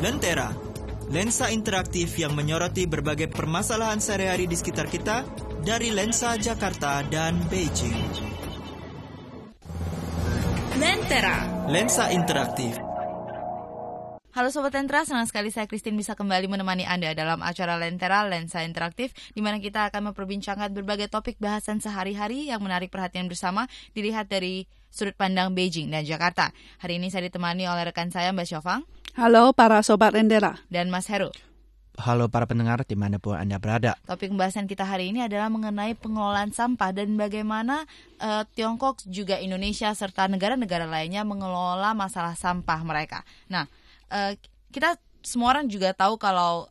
Lentera, lensa interaktif yang menyoroti berbagai permasalahan sehari-hari di sekitar kita dari lensa Jakarta dan Beijing. Lentera. Lensa interaktif. Halo Sobat Lentera, senang sekali saya Christine bisa kembali menemani Anda dalam acara Lentera Lensa Interaktif di mana kita akan memperbincangkan berbagai topik bahasan sehari-hari yang menarik perhatian bersama dilihat dari sudut pandang Beijing dan Jakarta. Hari ini saya ditemani oleh rekan saya Mbak Syofang. Halo para Sobat Lentera. Dan Mas Heru. Halo para pendengar di mana pun Anda berada. Topik pembahasan kita hari ini adalah mengenai pengelolaan sampah dan bagaimana uh, Tiongkok juga Indonesia serta negara-negara lainnya mengelola masalah sampah mereka. Nah, uh, kita semua orang juga tahu kalau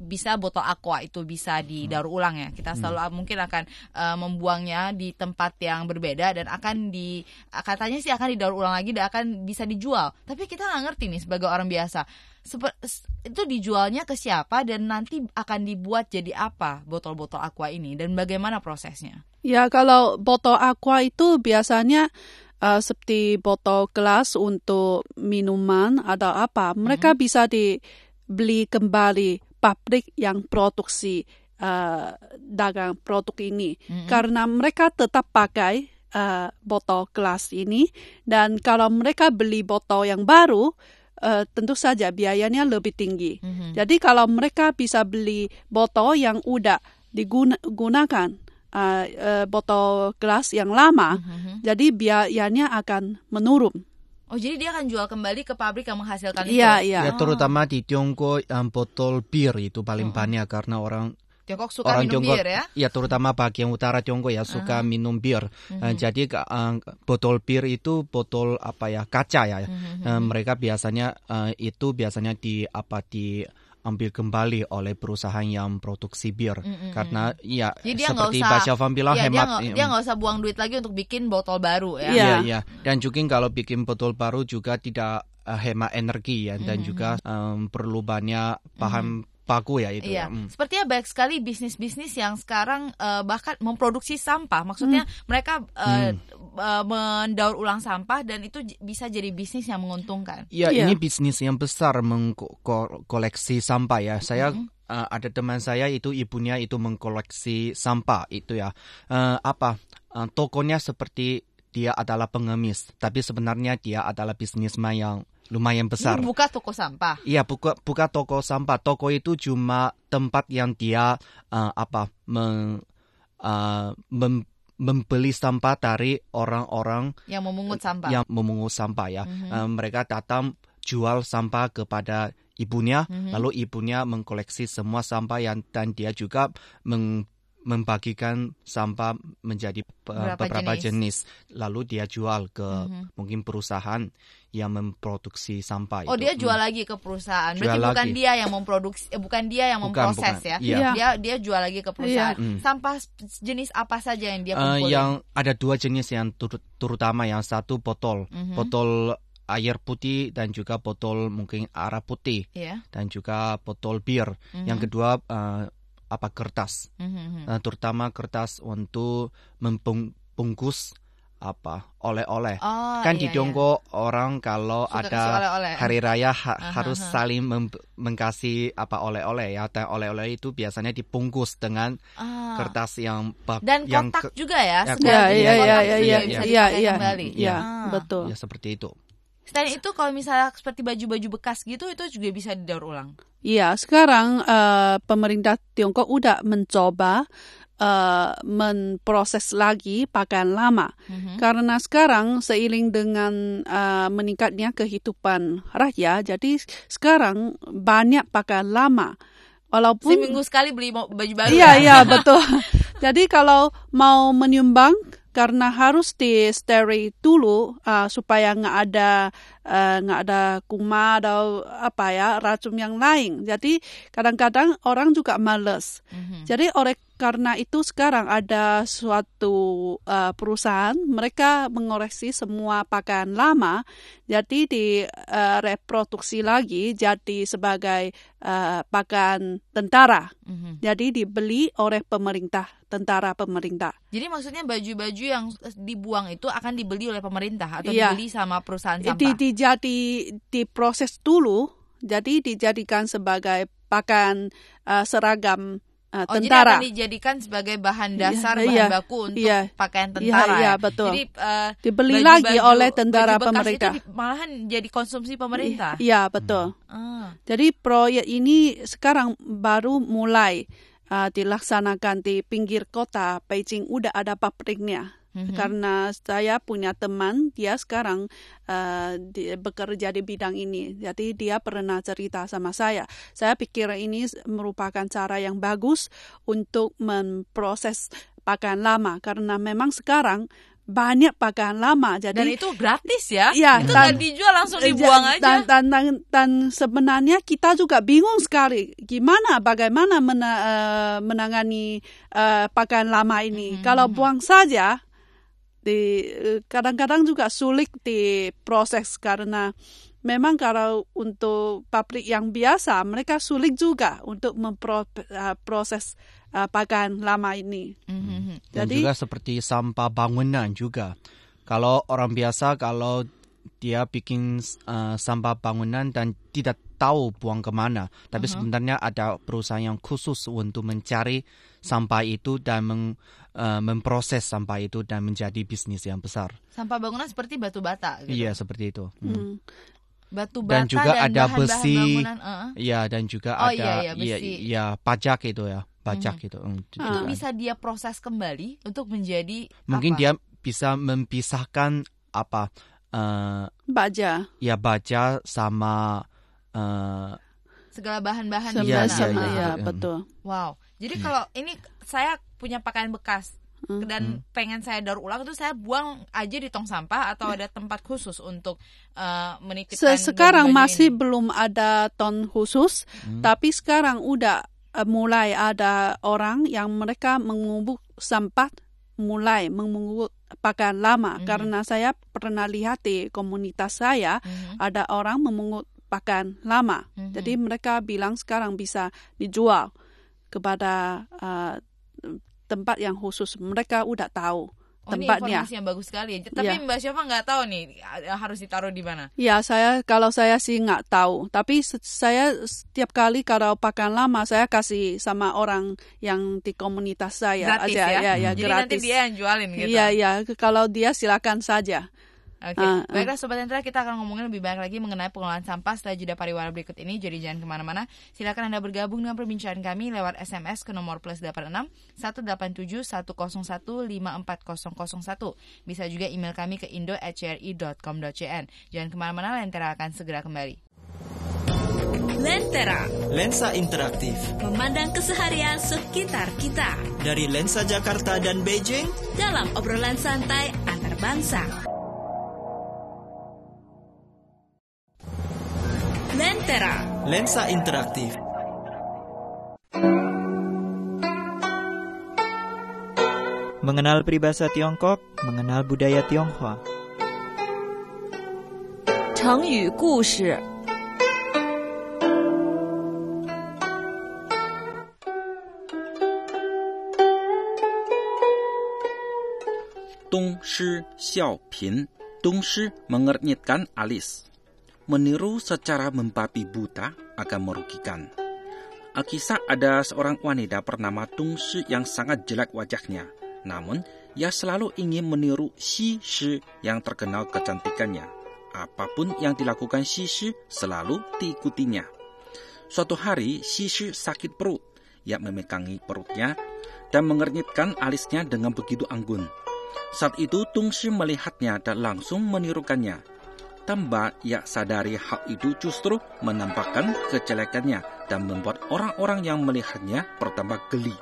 bisa botol aqua itu bisa didaur hmm. ulang ya. Kita selalu hmm. mungkin akan uh, membuangnya di tempat yang berbeda dan akan di katanya sih akan didaur ulang lagi dan akan bisa dijual. Tapi kita nggak ngerti nih sebagai orang biasa. Seper, itu dijualnya ke siapa dan nanti akan dibuat jadi apa botol-botol aqua ini dan bagaimana prosesnya? Ya kalau botol aqua itu biasanya uh, seperti botol gelas untuk minuman atau apa, mereka hmm. bisa dibeli kembali pabrik yang produksi uh, dagang produk ini mm-hmm. karena mereka tetap pakai uh, botol gelas ini dan kalau mereka beli botol yang baru uh, tentu saja biayanya lebih tinggi. Mm-hmm. Jadi kalau mereka bisa beli botol yang udah digunakan uh, uh, botol gelas yang lama, mm-hmm. jadi biayanya akan menurun. Oh jadi dia akan jual kembali ke pabrik yang menghasilkan iya, itu? Iya, iya. Ya, terutama di Tiongkok um, botol bir itu paling oh. banyak karena orang Tiongkok suka orang minum Tiongkok, bir ya? Ya terutama bagian utara Tiongkok ya suka uh -huh. minum bir. Uh -huh. uh, jadi uh, botol bir itu botol apa ya kaca ya. Uh -huh. uh, mereka biasanya uh, itu biasanya di apa di ambil kembali oleh perusahaan yang produksi bir mm -hmm. karena ya Jadi seperti Baca Van bilang ya, hemat dia nggak usah buang duit lagi untuk bikin botol baru ya. Iya iya dan juga kalau bikin botol baru juga tidak uh, hemat energi ya dan mm -hmm. juga um, perlu banyak bahan mm -hmm paku ya itu. Iya. Ya. Mm. Sepertinya banyak sekali bisnis-bisnis yang sekarang uh, bahkan memproduksi sampah. Maksudnya mm. mereka uh, mm. uh, mendaur ulang sampah dan itu bisa jadi bisnis yang menguntungkan. Ya, yeah. ini bisnis yang besar mengkoleksi sampah ya. Saya mm. uh, ada teman saya itu ibunya itu mengkoleksi sampah itu ya. Uh, apa? Uh, tokonya seperti dia adalah pengemis, tapi sebenarnya dia adalah bisnisman yang lumayan besar. Ini buka toko sampah. Iya, buka buka toko sampah. Toko itu cuma tempat yang dia uh, apa meng, uh, mem, membeli sampah dari orang-orang yang memungut sampah. Yang memungut sampah ya. Mm -hmm. uh, mereka datang jual sampah kepada ibunya, mm -hmm. lalu ibunya mengkoleksi semua sampah yang dan dia juga meng membagikan sampah menjadi Berapa beberapa jenis. jenis lalu dia jual ke mm -hmm. mungkin perusahaan yang memproduksi sampah oh, itu. dia jual hmm. lagi ke perusahaan. Jual Berarti lagi. bukan dia yang memproduksi eh, bukan dia yang bukan, memproses bukan. ya. Iya. Dia dia jual lagi ke perusahaan. Iya. Sampah jenis apa saja yang dia kumpulin? Uh, yang ada dua jenis yang tur terutama yang satu botol. Mm -hmm. Botol air putih dan juga botol mungkin arah putih. Yeah. Dan juga botol bir. Mm -hmm. Yang kedua uh, apa kertas, mm-hmm. uh, terutama kertas untuk membungkus apa? Oleh-oleh. Oh, kan iya, di Tiongkok iya. orang kalau Suka ada hari raya ha uh-huh. harus saling mem- mengkasih apa oleh-oleh ya. Dan oleh-oleh itu biasanya dibungkus dengan uh. kertas yang dan yang kotak juga ya, ya iya iya iya iya iya iya iya. Iya betul. Ya seperti itu Selain itu kalau misalnya seperti baju-baju bekas gitu itu juga bisa didaur ulang. Iya, sekarang uh, pemerintah Tiongkok udah mencoba uh, memproses lagi pakaian lama. Mm-hmm. Karena sekarang seiring dengan uh, meningkatnya kehidupan rakyat, jadi sekarang banyak pakaian lama. Walaupun seminggu sekali beli baju baru. Iya, ya? iya, betul. jadi kalau mau menyumbang karena harus di steril dulu uh, supaya nggak ada nggak uh, ada kuma atau apa ya racun yang lain. Jadi kadang-kadang orang juga males. Mm-hmm. Jadi oleh karena itu sekarang ada suatu uh, perusahaan mereka mengoreksi semua pakaian lama jadi di uh, reproduksi lagi jadi sebagai uh, pakaian tentara. Mm-hmm. Jadi dibeli oleh pemerintah, tentara pemerintah. Jadi maksudnya baju-baju yang dibuang itu akan dibeli oleh pemerintah atau yeah. dibeli sama perusahaan sampah? Di, di, jadi diproses dulu Jadi dijadikan sebagai pakaian uh, seragam uh, oh, tentara. jadi akan dijadikan sebagai bahan iya, dasar iya, bahan iya, baku untuk iya, pakaian tentara. Iya, iya ya? betul. Jadi uh, dibeli baju, lagi baju, oleh tentara baju pemerintah. Itu malahan jadi konsumsi pemerintah. Iya, betul. Hmm. Jadi proyek ini sekarang baru mulai uh, dilaksanakan di pinggir kota Beijing. Udah ada pabriknya. Mm-hmm. Karena saya punya teman, dia sekarang uh, di, bekerja di bidang ini. Jadi dia pernah cerita sama saya. Saya pikir ini merupakan cara yang bagus untuk memproses pakaian lama. Karena memang sekarang banyak pakaian lama jadi dan itu gratis ya, ya itu dan, dijual langsung dibuang aja dan, dan, dan, dan sebenarnya kita juga bingung sekali gimana bagaimana mena, uh, menangani uh, pakaian lama ini hmm. kalau buang saja di kadang-kadang juga sulit diproses karena memang kalau untuk pabrik yang biasa mereka sulit juga untuk memproses uh, pakaian lama ini. Mm-hmm. Jadi juga seperti sampah bangunan juga. Kalau orang biasa kalau dia bikin uh, sampah bangunan dan tidak tahu buang ke mana. Tapi uh-huh. sebenarnya ada perusahaan yang khusus untuk mencari sampah itu dan meng, uh, memproses sampah itu dan menjadi bisnis yang besar. Sampah bangunan seperti batu bata. Gitu. Iya seperti itu. Hmm. Hmm. Batu bata dan juga dan ada bahan, besi. Iya uh. dan juga oh, ada iya, iya, ya, ya pajak itu ya pajak hmm. itu. Hmm, itu bisa dia proses kembali untuk menjadi mungkin apa? dia bisa mempisahkan apa uh, baja ya baja sama uh, segala bahan-bahan di sana. Sama, ya, ya, betul. Wow. Jadi hmm. kalau ini saya punya pakaian bekas hmm. dan hmm. pengen saya daur ulang itu saya buang aja di tong sampah atau ada tempat khusus untuk uh, menitipkan sekarang masih ini. belum ada tong khusus hmm. tapi sekarang udah uh, mulai ada orang yang mereka mengubuk sampah mulai mengungut pakaian lama -hmm. karena saya pernah lihat di komunitas saya -hmm. ada orang memungut pakaian lama. Mm-hmm. Jadi mereka bilang sekarang bisa dijual kepada uh, tempat yang khusus. Mereka udah tahu oh, tempatnya. Ini informasi yang bagus sekali. Tapi ya. Mbak Syafa nggak tahu nih harus ditaruh di mana? Ya saya kalau saya sih nggak tahu. Tapi saya setiap kali kalau pakaian lama saya kasih sama orang yang di komunitas saya gratis aja. Ya, ya, ya Jadi gratis. nanti dia yang jualin gitu. Iya iya. Kalau dia silakan saja. Oke, okay. uh, uh. baiklah Sobat Entra, kita akan ngomongin lebih banyak lagi mengenai pengelolaan sampah setelah jeda pariwara berikut ini. Jadi jangan ke mana-mana. Silakan Anda bergabung dengan perbincangan kami lewat SMS ke nomor plus 86 187 101 54001. Bisa juga email kami ke indo@cri.com.cn. Jangan ke mana-mana, Lentera akan segera kembali. Lentera Lensa interaktif Memandang keseharian sekitar kita Dari lensa Jakarta dan Beijing Dalam obrolan santai antar bangsa Lentera Lensa interaktif Mengenal peribahasa Tiongkok, mengenal budaya Tionghoa. Chengyu Gushi Dong Shi Xiao Pin. Dong Shi mengernyitkan alis meniru secara membabi buta akan merugikan. Kisah ada seorang wanita bernama Tung Shi yang sangat jelek wajahnya. Namun, ia selalu ingin meniru Xi Shi yang terkenal kecantikannya. Apa pun yang dilakukan Xi Shi selalu diikutinya. Suatu hari, Xi Shi sakit perut. Ia memegangi perutnya dan mengernyitkan alisnya dengan begitu anggun. Saat itu Tung Shi melihatnya dan langsung menirukannya tambah ia sadari hal itu justru menampakkan kejelekannya dan membuat orang-orang yang melihatnya bertambah geli.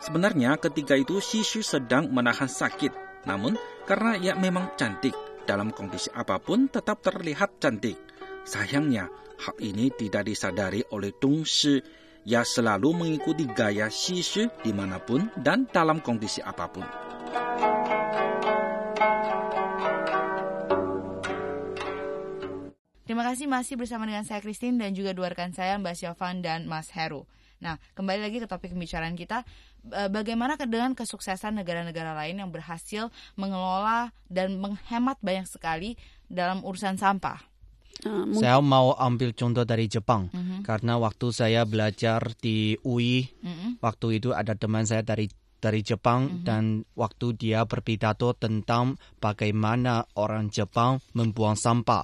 Sebenarnya ketika itu Shishu sedang menahan sakit, namun karena ia memang cantik, dalam kondisi apa pun tetap terlihat cantik. Sayangnya, hal ini tidak disadari oleh Tung Shi. Ia selalu mengikuti gaya Shishu di mana pun dan dalam kondisi apa pun. Terima kasih masih bersama dengan saya Christine dan juga dua rekan saya Mbak Syafan dan Mas Heru. Nah, kembali lagi ke topik pembicaraan kita, bagaimana dengan kesuksesan negara-negara lain yang berhasil mengelola dan menghemat banyak sekali dalam urusan sampah. Uh, saya mau ambil contoh dari Jepang uh -huh. karena waktu saya belajar di UI uh -huh. waktu itu ada teman saya dari dari Jepang uh -huh. dan waktu dia berpidato tentang bagaimana orang Jepang membuang sampah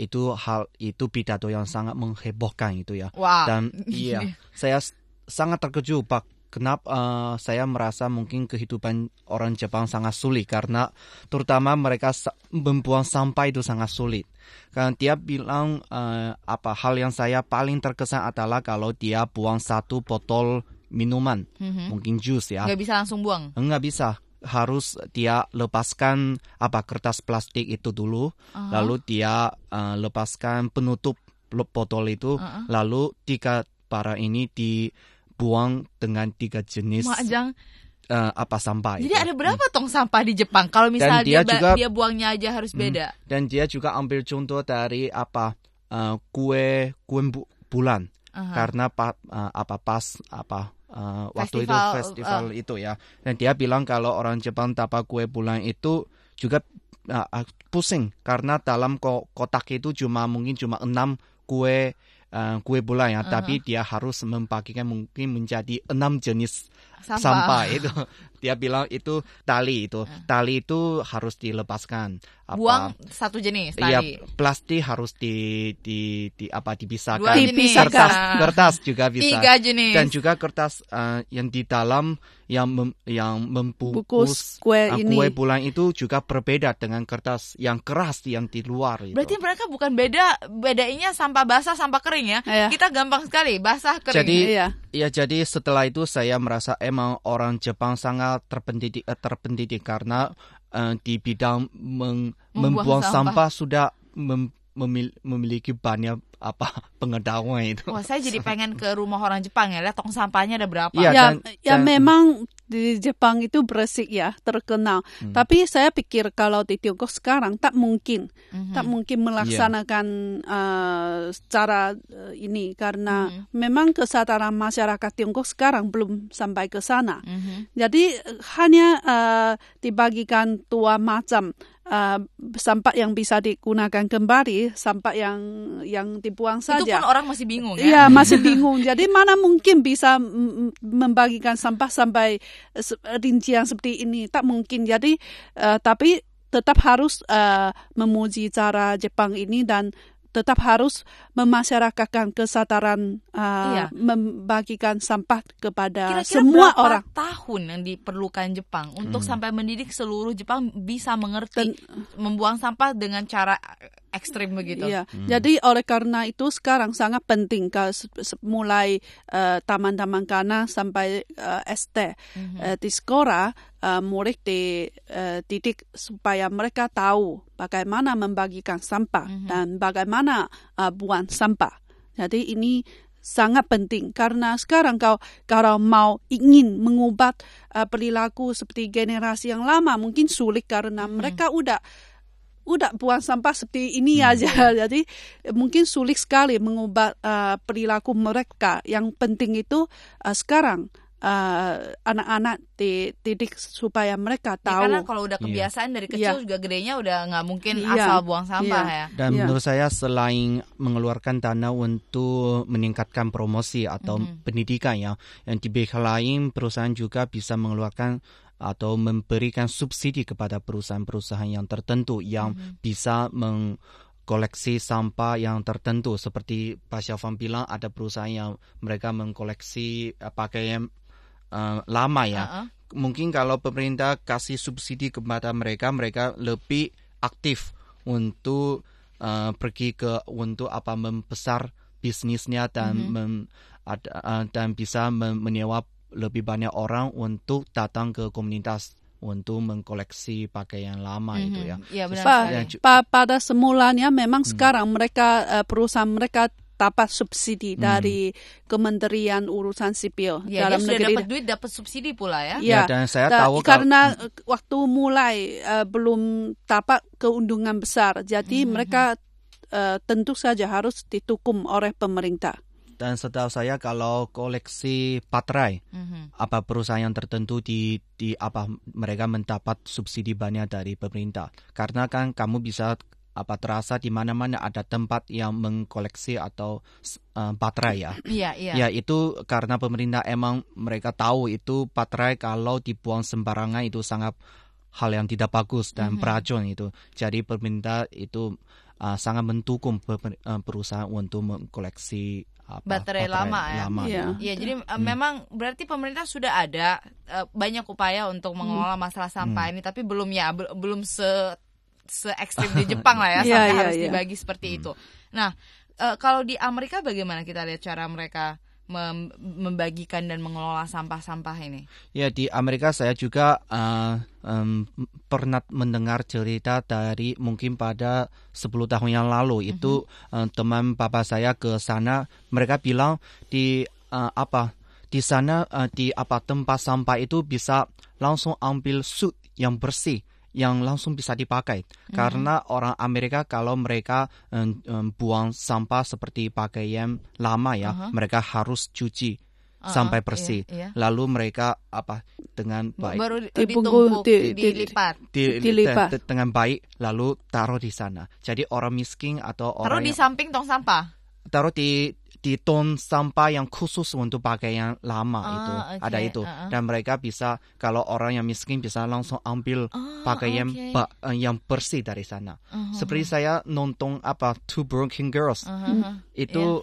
itu hal itu pidato yang sangat menghebohkan itu ya wow. dan iya saya sangat terkejut pak kenapa uh, saya merasa mungkin kehidupan orang Jepang sangat sulit karena terutama mereka membuang sampah itu sangat sulit. Karena dia bilang uh, apa hal yang saya paling terkesan adalah kalau dia buang satu botol minuman, mm-hmm. mungkin jus ya. Nggak bisa langsung buang? Nggak bisa harus dia lepaskan apa kertas plastik itu dulu, uh-huh. lalu dia uh, lepaskan penutup botol itu, uh-huh. lalu tiga para ini di buang dengan tiga jenis Majang. Uh, apa sampah Jadi itu. ada berapa hmm. tong sampah di Jepang? Kalau misalnya dia, dia, juga, dia buangnya aja harus hmm, beda. Dan dia juga ambil contoh dari apa uh, kue kue bu, bulan. Uh-huh. Karena pa, uh, apa pas apa uh, waktu itu festival uh. itu ya. Dan dia bilang kalau orang Jepang dapat kue bulan itu juga uh, pusing karena dalam kotak itu cuma mungkin cuma enam kue uh, kue bulan ya, uh -huh. tapi dia harus membagikan mungkin menjadi enam jenis sampah, sampah itu. Dia bilang itu tali itu, uh. tali itu harus dilepaskan. Apa, Buang satu jenis iya, tali. Ya, plastik harus di di, di apa dipisahkan. Dua jenis. Kertas kertas juga bisa. Tiga jenis. Dan juga kertas uh, yang di dalam yang mem, yang membungkus kue uh, ini. Kue bulan itu juga berbeda dengan kertas yang keras yang di luar itu. Berarti mereka bukan beda bedainya sampah basah sampah kering ya. Iya. Kita gampang sekali basah kering. Jadi iya. ya jadi setelah itu saya merasa emang orang Jepang sangat terpendidik eh, terpendidik karena uh, di bidang meng, membuang, membuang sampah. sampah sudah mem, memil, memiliki banyak apa pengetahuan itu. Wah, saya jadi pengen ke rumah orang Jepang ya, lihat tong sampahnya ada berapa. Ya, ya, dan, ya dan, memang di Jepang itu bersih ya, terkenal. Hmm. Tapi saya pikir kalau di Tiongkok sekarang tak mungkin, hmm. tak mungkin melaksanakan yeah. uh, cara uh, ini karena hmm. memang kesadaran masyarakat Tiongkok sekarang belum sampai ke sana. Hmm. Jadi hanya uh, dibagikan dua macam uh, sampah yang bisa digunakan kembali, sampah yang yang dibuang saja. Itu pun orang masih bingung ya. Iya, masih bingung. Jadi mana mungkin bisa membagikan sampah sampai rincian seperti ini? Tak mungkin. Jadi uh, tapi tetap harus uh, memuji cara Jepang ini dan tetap harus memasyarakatkan kesadaran uh, iya. membagikan sampah kepada Kira-kira semua orang. tahun yang diperlukan Jepang untuk hmm. sampai mendidik seluruh Jepang bisa mengerti Dan, membuang sampah dengan cara ekstrim begitu. Iya. Hmm. Jadi oleh karena itu sekarang sangat penting mulai uh, taman-taman kana sampai uh, ST hmm. uh, di sekolah uh, murid dididik uh, supaya mereka tahu bagaimana membagikan sampah hmm. dan bagaimana uh, buang sampah. Jadi ini sangat penting karena sekarang kau kalau mau ingin mengubah uh, perilaku seperti generasi yang lama mungkin sulit karena hmm. mereka udah udah buang sampah seperti ini hmm. aja. Jadi mungkin sulit sekali mengubah uh, perilaku mereka. Yang penting itu uh, sekarang anak-anak uh, dididik supaya mereka ya, tahu. Ya, karena kalau udah iya. kebiasaan yeah. dari kecil yeah. juga gedenya udah nggak mungkin yeah. asal buang sampah yeah. ya. Dan yeah. menurut saya selain mengeluarkan dana untuk meningkatkan promosi atau mm -hmm. pendidikan ya, yang di pihak lain perusahaan juga bisa mengeluarkan atau memberikan subsidi kepada perusahaan-perusahaan yang tertentu yang mm-hmm. bisa mengkoleksi sampah yang tertentu seperti Pak Syafan bilang ada perusahaan yang mereka mengkoleksi uh, pakaian uh, lama ya. Uh-uh. Mungkin kalau pemerintah kasih subsidi kepada mereka, mereka lebih aktif untuk uh, pergi ke untuk apa membesar bisnisnya dan mm-hmm. mem, ada, uh, dan bisa menyewa lebih banyak orang untuk datang ke komunitas untuk mengkoleksi pakaian lama mm -hmm. itu ya. Ya benar pa, pa, pada semulanya memang hmm. sekarang mereka uh, perusahaan mereka dapat subsidi hmm. dari Kementerian Urusan Sipil ya, dalam dia negeri. dapat duit, dapat subsidi pula ya. Ya, ya dan saya da, tahu karena kalau, waktu mulai uh, belum dapat keuntungan besar, jadi hmm. mereka uh, tentu saja harus ditukum oleh pemerintah. Dan setahu saya kalau koleksi baterai, mm-hmm. apa perusahaan yang tertentu di di apa mereka mendapat subsidi banyak dari pemerintah. Karena kan kamu bisa apa terasa di mana-mana ada tempat yang mengkoleksi atau uh, baterai ya. Iya, iya. Ya itu karena pemerintah emang mereka tahu itu baterai kalau dibuang sembarangan itu sangat hal yang tidak bagus dan mm -hmm. beracun itu. Jadi pemerintah itu uh, sangat mendukung uh, perusahaan untuk mengkoleksi apa, baterai, baterai lama ya. Lama, ya. ya. jadi hmm. memang berarti pemerintah sudah ada uh, banyak upaya untuk mengelola hmm. masalah sampah hmm. ini, tapi belum ya belum se se ekstrim di Jepang lah ya sampai yeah, harus yeah. dibagi seperti hmm. itu. Nah, uh, kalau di Amerika bagaimana kita lihat cara mereka mem membagikan dan mengelola sampah-sampah ini? Ya di Amerika saya juga uh, um, pernah mendengar cerita dari mungkin pada 10 tahun yang lalu mm -hmm. itu uh, teman papa saya ke sana mereka bilang di uh, apa di sana uh, di apa tempat sampah itu bisa langsung ambil suit yang bersih yang langsung bisa dipakai. Mm-hmm. karena orang Amerika kalau mereka um, um, buang sampah seperti pakaian lama ya uh-huh. mereka harus cuci uh-huh, sampai bersih. iya, iya. lalu mereka apa dengan baik. baru ditumpuk di, di, dilipat. Di, dilipat. dengan baik lalu taruh di sana. Jadi orang miskin atau orang taruh di samping tong sampah? Taruh di di ton sampah yang khusus untuk pakai yang lama ah, itu okay. ada itu uh -uh. dan mereka bisa kalau orang yang miskin bisa langsung ambil oh, pakaian okay. ba, uh, yang bersih dari sana. Uh -huh. Seperti saya nonton apa Two Broken Girls uh -huh. itu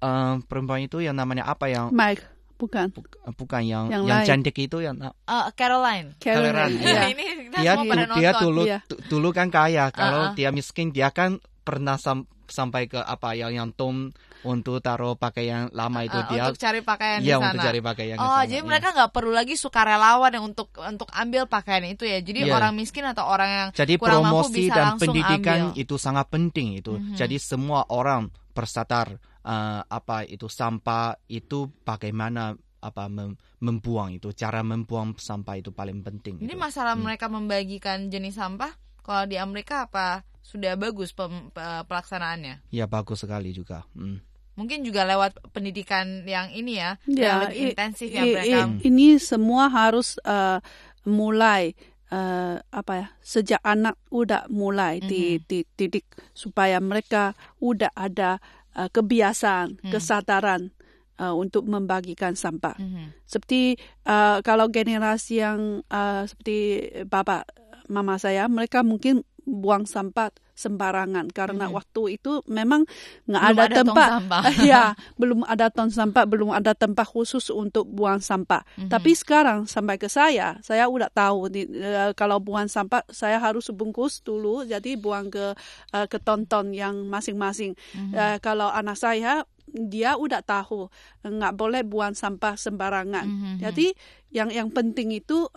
yeah. uh, perempuan itu yang namanya apa yang Mike bukan bukan yang yang, yang cantik itu yang uh, Caroline Caroline, Caroline. ya. ini dia dia dulu yeah. dulu kan kaya kalau uh -uh. dia miskin dia kan pernah sam sampai ke apa yang yang tom untuk taruh pakaian lama itu uh, dia untuk cari pakaian iya, di sana. untuk cari pakaian oh jadi ya. mereka nggak perlu lagi sukarelawan yang untuk untuk ambil pakaian itu ya jadi yeah. orang miskin atau orang yang jadi kurang promosi mampu bisa dan pendidikan ambil. itu sangat penting itu mm -hmm. jadi semua orang bersadar uh, apa itu sampah itu bagaimana apa mem membuang itu cara membuang sampah itu paling penting ini itu. masalah hmm. mereka membagikan jenis sampah kalau di Amerika apa sudah bagus pem, pelaksanaannya ya bagus sekali juga hmm mungkin juga lewat pendidikan yang ini ya, ya yang lebih intensif yang mereka ini semua harus uh, mulai uh, apa ya sejak anak udah mulai mm -hmm. dididik supaya mereka udah ada uh, kebiasaan mm. kesadaran uh, untuk membagikan sampah mm -hmm. seperti uh, kalau generasi yang uh, seperti bapak mama saya mereka mungkin buang sampah sembarangan karena hmm. waktu itu memang nggak ada, ada tempat ya belum ada tong sampah belum ada tempat khusus untuk buang sampah hmm. tapi sekarang sampai ke saya saya udah tahu di, uh, kalau buang sampah saya harus bungkus dulu jadi buang ke uh, ke tonton yang masing-masing hmm. uh, kalau anak saya dia udah tahu nggak boleh buang sampah sembarangan. Mm -hmm. Jadi yang yang penting itu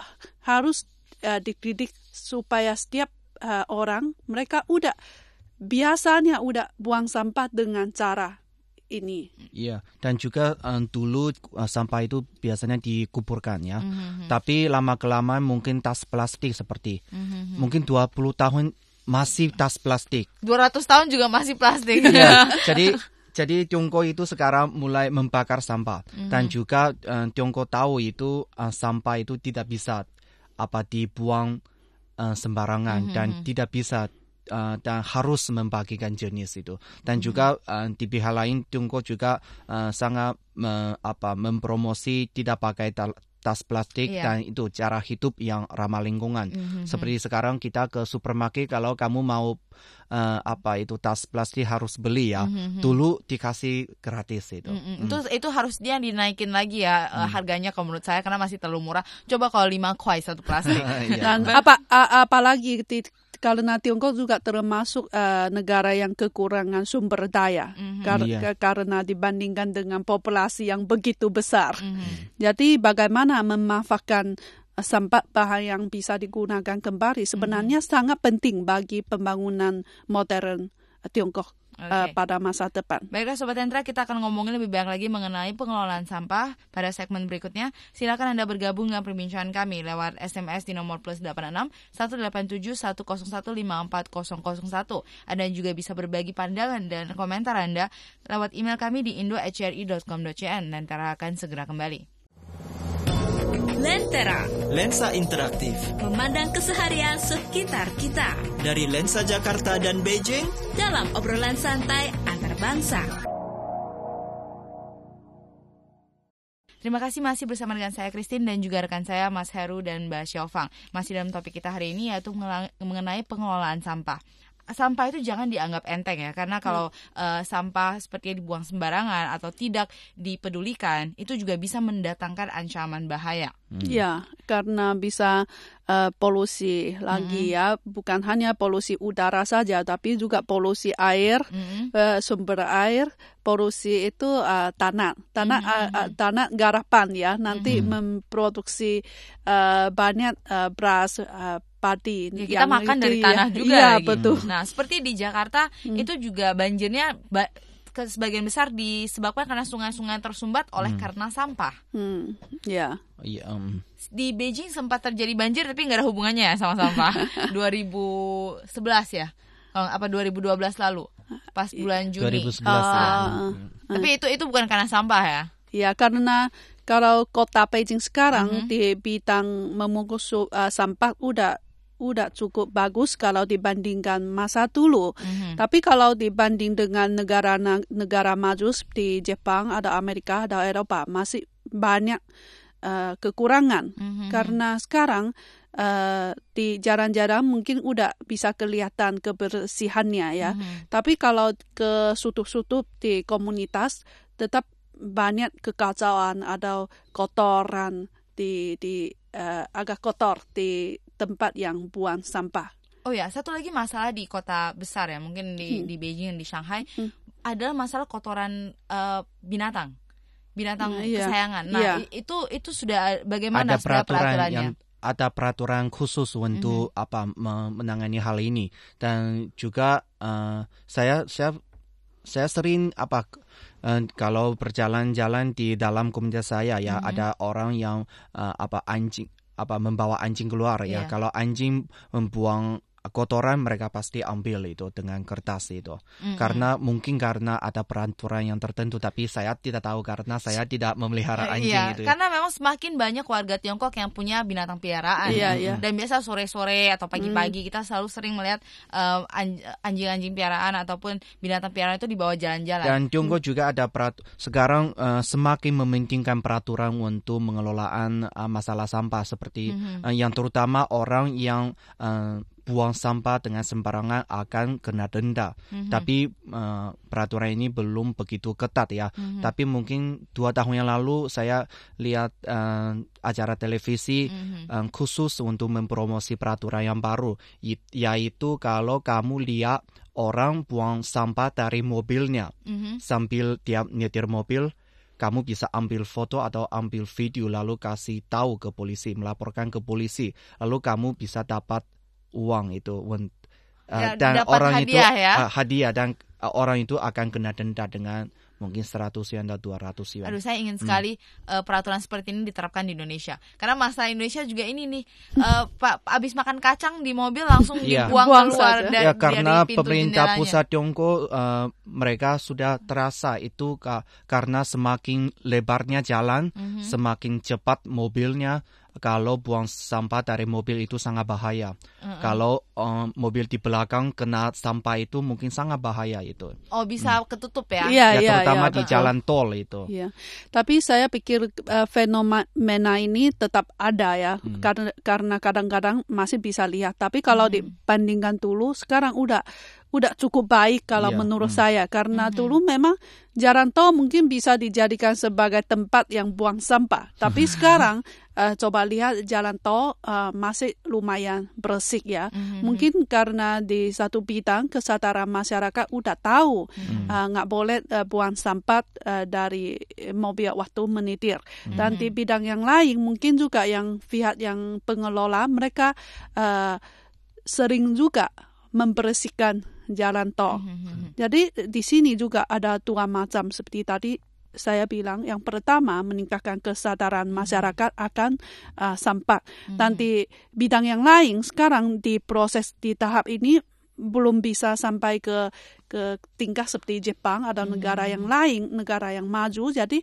harus uh, dididik supaya setiap uh, orang mereka udah biasanya udah buang sampah dengan cara ini. Iya, dan juga um, dulu uh, sampah itu biasanya dikuburkan ya. Mm -hmm. Tapi lama kelamaan mungkin tas plastik seperti mm -hmm. mungkin 20 tahun masih tas plastik. 200 tahun juga masih plastik. Iya. jadi jadi Tiongkok itu sekarang mulai membakar sampah mm -hmm. dan juga uh, Tiongkok tahu itu uh, sampah itu tidak bisa apa dibuang uh, sembarangan mm -hmm. dan mhm. tidak bisa uh, dan harus membagikan jenis itu dan mm -hmm. juga uh, di pihak lain Tiongkok juga uh, sangat uh, apa mempromosi tidak pakai tas plastik yeah. dan itu cara hidup yang ramah lingkungan. Mm-hmm. Seperti sekarang kita ke supermarket kalau kamu mau uh, apa itu tas plastik harus beli ya. Mm-hmm. Dulu dikasih gratis itu. Mm-hmm. Mm. Itu itu harusnya dinaikin lagi ya mm. uh, harganya kalau menurut saya karena masih terlalu murah. Coba kalau lima kuai satu plastik. Iya. dan apa apalagi karena Tiongkok juga termasuk uh, negara yang kekurangan sumber daya mm-hmm. Kar- yeah. karena dibandingkan dengan populasi yang begitu besar. Mm-hmm. Jadi bagaimana memanfaatkan uh, sampah bahan yang bisa digunakan kembali sebenarnya mm-hmm. sangat penting bagi pembangunan modern uh, Tiongkok okay. uh, pada masa depan. Baiklah Sobat Tentra, kita akan ngomongin lebih banyak lagi mengenai pengelolaan sampah pada segmen berikutnya. Silakan Anda bergabung dengan perbincangan kami lewat SMS di nomor plus 86 187 101 54001. Anda juga bisa berbagi pandangan dan komentar Anda lewat email kami di indo.hri.com.cn. Nanti akan segera kembali. Lentera. Lensa interaktif. Memandang keseharian sekitar kita. Dari lensa Jakarta dan Beijing. Dalam obrolan santai antar bangsa. Terima kasih masih bersama dengan saya Christine dan juga rekan saya Mas Heru dan Mbak Xiaofang. Masih dalam topik kita hari ini yaitu mengenai pengelolaan sampah sampah itu jangan dianggap enteng ya karena kalau hmm. uh, sampah seperti dibuang sembarangan atau tidak dipedulikan itu juga bisa mendatangkan ancaman bahaya. Hmm. Ya, karena bisa uh, polusi lagi hmm. ya, bukan hanya polusi udara saja tapi juga polusi air, hmm. uh, sumber air, polusi itu uh, tanah, tanah hmm. uh, tanah garapan ya, nanti hmm. memproduksi uh, banyak uh, beras uh, padi. Ya, kita makan dari ya. tanah juga. Iya, betul. Nah, seperti di Jakarta hmm. itu juga banjirnya ba ke sebagian besar disebabkan karena sungai-sungai tersumbat oleh hmm. karena sampah. Hmm. Ya. Yeah. Um. Di Beijing sempat terjadi banjir tapi nggak ada hubungannya ya sama sampah. 2011 ya. Kalau apa 2012 lalu pas bulan Juni. 2011 uh, ya. Uh, tapi itu itu bukan karena sampah ya. Ya, karena kalau kota Beijing sekarang mm -hmm. di bidang memungut uh, sampah udah udah cukup bagus kalau dibandingkan masa dulu. Mm-hmm. Tapi kalau dibanding dengan negara negara maju seperti Jepang, ada Amerika, ada Eropa masih banyak uh, kekurangan mm-hmm. karena sekarang uh, di jarang-jarang mungkin udah bisa kelihatan kebersihannya ya. Mm-hmm. Tapi kalau ke sutup-sutup di komunitas tetap banyak kekacauan atau kotoran di di uh, agak kotor di tempat yang buang sampah. Oh ya, satu lagi masalah di kota besar ya, mungkin di hmm. di Beijing di Shanghai hmm. adalah masalah kotoran uh, binatang, binatang nah, iya. kesayangan. Nah iya. itu itu sudah bagaimana ada peraturan yang ada peraturan khusus untuk mm-hmm. apa menangani hal ini dan juga uh, saya saya saya sering apa uh, kalau berjalan-jalan di dalam komunitas saya ya mm-hmm. ada orang yang uh, apa anjing apa membawa anjing keluar ya. Yeah. Kalau anjing membuang kotoran mereka pasti ambil itu dengan kertas itu. Mm-hmm. Karena mungkin karena ada peraturan yang tertentu tapi saya tidak tahu karena saya tidak memelihara iya, anjing iya, itu. Ya. Karena memang semakin banyak warga Tiongkok yang punya binatang piaraan. Iya, iya. Dan biasa sore-sore atau pagi-pagi mm. kita selalu sering melihat uh, anjing-anjing piaraan ataupun binatang piaraan itu dibawa jalan-jalan. Dan Tiongkok mm. juga ada perat sekarang uh, semakin mementingkan peraturan untuk mengelolaan uh, masalah sampah seperti mm-hmm. uh, yang terutama orang yang uh, buang sampah dengan sembarangan akan kena denda. Mm-hmm. Tapi uh, peraturan ini belum begitu ketat ya. Mm-hmm. Tapi mungkin dua tahun yang lalu saya lihat uh, acara televisi mm-hmm. um, khusus untuk mempromosi peraturan yang baru, yaitu kalau kamu lihat orang buang sampah dari mobilnya mm-hmm. sambil dia nyetir mobil kamu bisa ambil foto atau ambil video lalu kasih tahu ke polisi, melaporkan ke polisi. Lalu kamu bisa dapat uang itu uh, ya, dan orang hadiah, itu ya? uh, hadiah dan uh, orang itu akan kena denda dengan mungkin 100 yuan atau 200 yuan. Aduh, saya ingin hmm. sekali hmm. uh, peraturan seperti ini diterapkan di Indonesia. Karena masa Indonesia juga ini nih, uh, Pak abis makan kacang di mobil langsung yeah. dibuang Buang keluar dan ya, karena pemerintah jendelanya. pusat Tiongkok uh, mereka sudah terasa itu ka, karena semakin lebarnya jalan, mm -hmm. semakin cepat mobilnya, kalau buang sampah dari mobil itu sangat bahaya. Uh-uh. Kalau um, mobil di belakang kena sampah itu mungkin sangat bahaya itu. Oh bisa hmm. ketutup ya? Iya, ya, iya, terutama ya, di jalan tol itu. Iya. Tapi saya pikir uh, fenomena ini tetap ada ya, hmm. karena karena kadang-kadang masih bisa lihat. Tapi kalau hmm. dibandingkan dulu, sekarang udah udah cukup baik kalau yeah. menurut hmm. saya karena hmm. dulu memang jalan tol mungkin bisa dijadikan sebagai tempat yang buang sampah tapi sekarang uh, coba lihat jalan tol uh, masih lumayan bersih ya hmm. mungkin karena di satu bidang kesadaran masyarakat udah tahu hmm. uh, nggak boleh uh, buang sampah uh, dari mobil waktu menitir hmm. dan di bidang yang lain mungkin juga yang pihak yang pengelola mereka uh, sering juga membersihkan jalan tol. Mm -hmm. Jadi di sini juga ada dua macam seperti tadi saya bilang yang pertama meningkatkan kesadaran masyarakat akan uh, sampah mm-hmm. dan di bidang yang lain sekarang di proses di tahap ini belum bisa sampai ke ke tingkat seperti Jepang atau negara yang lain negara yang maju jadi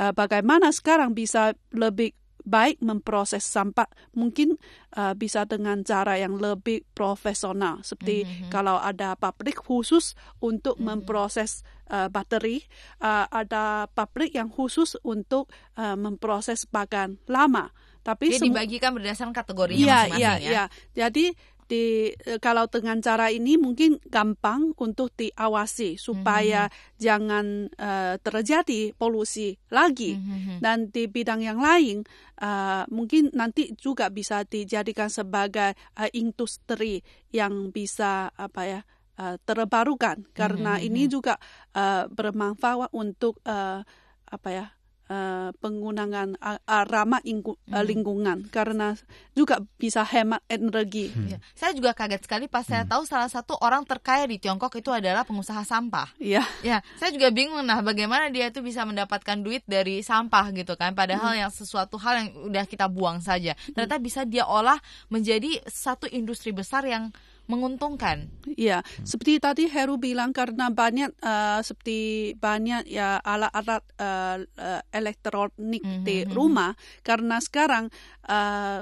uh, bagaimana sekarang bisa lebih baik memproses sampah mungkin uh, bisa dengan cara yang lebih profesional seperti mm-hmm. kalau ada pabrik khusus untuk mm-hmm. memproses uh, bateri uh, ada pabrik yang khusus untuk uh, memproses bagan lama tapi Dia dibagikan berdasarkan kategorinya iya, masing-masing ya, ya. ya. Jadi di eh, kalau dengan cara ini mungkin gampang untuk diawasi supaya mm-hmm. jangan uh, terjadi polusi lagi mm-hmm. dan di bidang yang lain uh, mungkin nanti juga bisa dijadikan sebagai uh, industri yang bisa apa ya uh, terbarukan karena mm-hmm. ini juga uh, bermanfaat untuk uh, apa ya uh, penggunaan uh, ramah ingku, uh, lingkungan karena juga bisa hemat energi. Hmm. Ya. Saya juga kaget sekali pas hmm. saya tahu salah satu orang terkaya di Tiongkok itu adalah pengusaha sampah. Iya. Ya, saya juga bingung nah bagaimana dia itu bisa mendapatkan duit dari sampah gitu kan padahal hmm. yang sesuatu hal yang udah kita buang saja. Ternyata hmm. bisa dia olah menjadi satu industri besar yang menguntungkan. Iya, hmm. seperti tadi Heru bilang karena banyak uh, seperti banyak ya alat-alat uh, uh, elektronik -hmm. di hmm, hmm. rumah karena sekarang uh,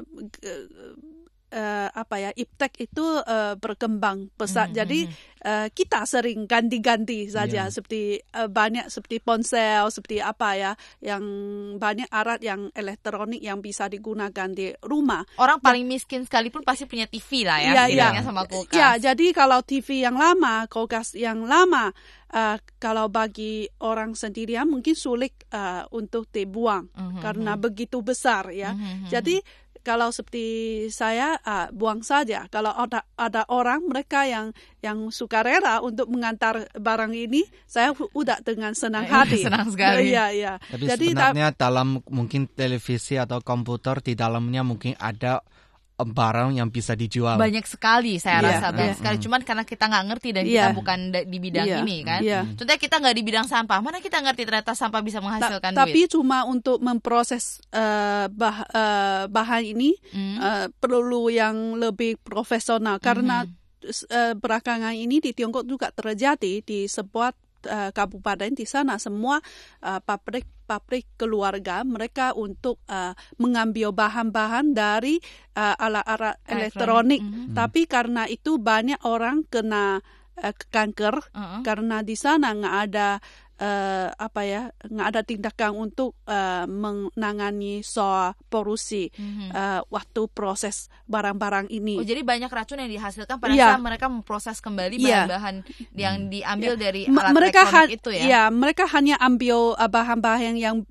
uh, apa ya iptek itu uh, berkembang pesat. Mm -hmm. Jadi uh, kita sering ganti-ganti saja yeah. seperti uh, banyak seperti ponsel, seperti apa ya yang banyak alat yang elektronik yang bisa digunakan di rumah. Orang paling miskin sekalipun pasti punya TV lah ya, yeah, yeah. sama kulkas. Ya, jadi kalau TV yang lama, kulkas yang lama Uh, kalau bagi orang sendirian mungkin sulit uh, untuk dibuang mm -hmm. karena begitu besar ya. Mm -hmm. Jadi kalau seperti saya uh, buang saja. Kalau ada ada orang mereka yang yang suka rela untuk mengantar barang ini, saya udah dengan senang hati. senang sekali. Iya, iya. Tapi Jadi sebenarnya dalam mungkin televisi atau komputer di dalamnya mungkin ada barang yang bisa dijual. Banyak sekali saya yeah. rasa banyak yeah. sekali. Cuman karena kita nggak ngerti dan yeah. kita bukan di bidang yeah. ini kan. Yeah. Contohnya kita nggak di bidang sampah, mana kita ngerti ternyata sampah bisa menghasilkan Ta duit. Tapi cuma untuk memproses uh, bah uh, bahan ini mm. uh, perlu yang lebih profesional karena mm -hmm. uh, belakangan ini di Tiongkok juga terjadi di sebuah uh, kabupaten di sana semua uh, pabrik pabrik keluarga mereka untuk uh, mengambil bahan-bahan dari uh, alat-alat elektronik. Mm -hmm. Tapi karena itu banyak orang kena uh, kanker uh -uh. karena di sana nggak ada uh, apa ya nggak ada tindakan untuk uh, menangani soal polusi mm-hmm. uh, waktu proses barang-barang ini. Oh jadi banyak racun yang dihasilkan pada yeah. saat mereka memproses kembali iya. bahan-bahan yeah. yang hmm. diambil yeah. dari alat mereka elektronik itu ya? Ya mereka hanya ambil uh, bahan-bahan yang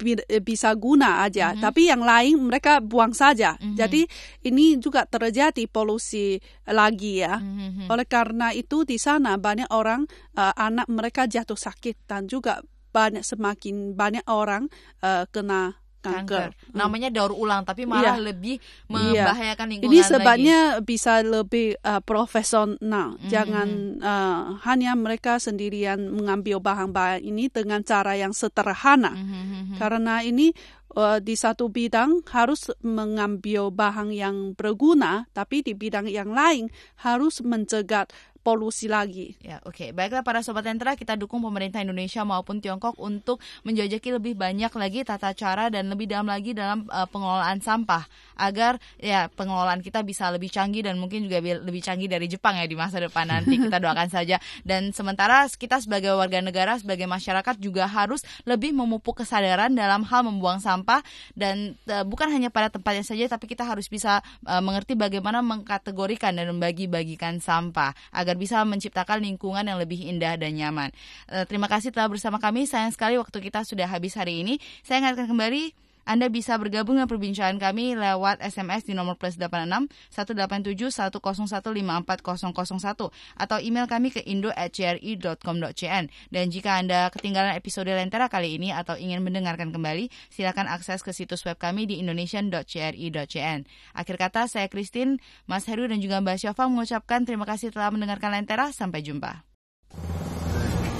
bisa guna aja, mm-hmm. tapi yang lain mereka buang saja. Mm-hmm. Jadi ini juga terjadi polusi lagi ya. Mm-hmm. Oleh karena itu di sana banyak orang uh, anak mereka jatuh sakit dan juga banyak semakin banyak orang uh, kena kanker. kanker. Namanya daur ulang tapi malah yeah. lebih iya. membahayakan yeah. lingkungan Ini sebabnya lagi. bisa lebih uh, profesional. Mm-hmm. Jangan uh, hanya mereka sendirian mengambil bahan-bahan ini dengan cara yang sederhana. Mm-hmm. Karena ini uh, di satu bidang harus mengambil bahan yang berguna, tapi di bidang yang lain harus mencegah polusi lagi. Ya, oke. Okay. Baiklah para sobat Entra, kita dukung pemerintah Indonesia maupun Tiongkok untuk menjajaki lebih banyak lagi tata cara dan lebih dalam lagi dalam uh, pengelolaan sampah agar ya pengelolaan kita bisa lebih canggih dan mungkin juga lebih canggih dari Jepang ya di masa depan nanti. Kita doakan saja. Dan sementara kita sebagai warga negara, sebagai masyarakat juga harus lebih memupuk kesadaran dalam hal membuang sampah dan uh, bukan hanya pada tempatnya saja tapi kita harus bisa uh, mengerti bagaimana mengkategorikan dan membagi-bagikan sampah agar agar bisa menciptakan lingkungan yang lebih indah dan nyaman. Uh, terima kasih telah bersama kami. Sayang sekali waktu kita sudah habis hari ini. Saya ingatkan kembali anda bisa bergabung dengan perbincangan kami lewat SMS di nomor plus 86 187 101 54001 atau email kami ke indo@cri.com.cn. Dan jika Anda ketinggalan episode Lentera kali ini atau ingin mendengarkan kembali, silakan akses ke situs web kami di indonesian.cri.cn. Akhir kata, saya Christine, Mas Heru dan juga Mbak Syafa mengucapkan terima kasih telah mendengarkan Lentera. Sampai jumpa.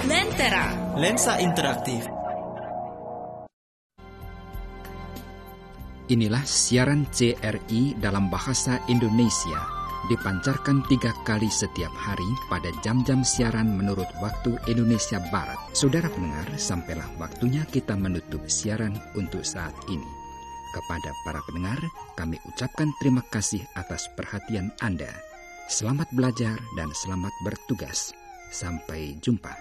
Lentera. Lensa interaktif Inilah siaran CRI dalam bahasa Indonesia, dipancarkan tiga kali setiap hari pada jam-jam siaran menurut waktu Indonesia Barat. Saudara pendengar, sampailah waktunya kita menutup siaran untuk saat ini. Kepada para pendengar, kami ucapkan terima kasih atas perhatian Anda. Selamat belajar dan selamat bertugas. Sampai jumpa.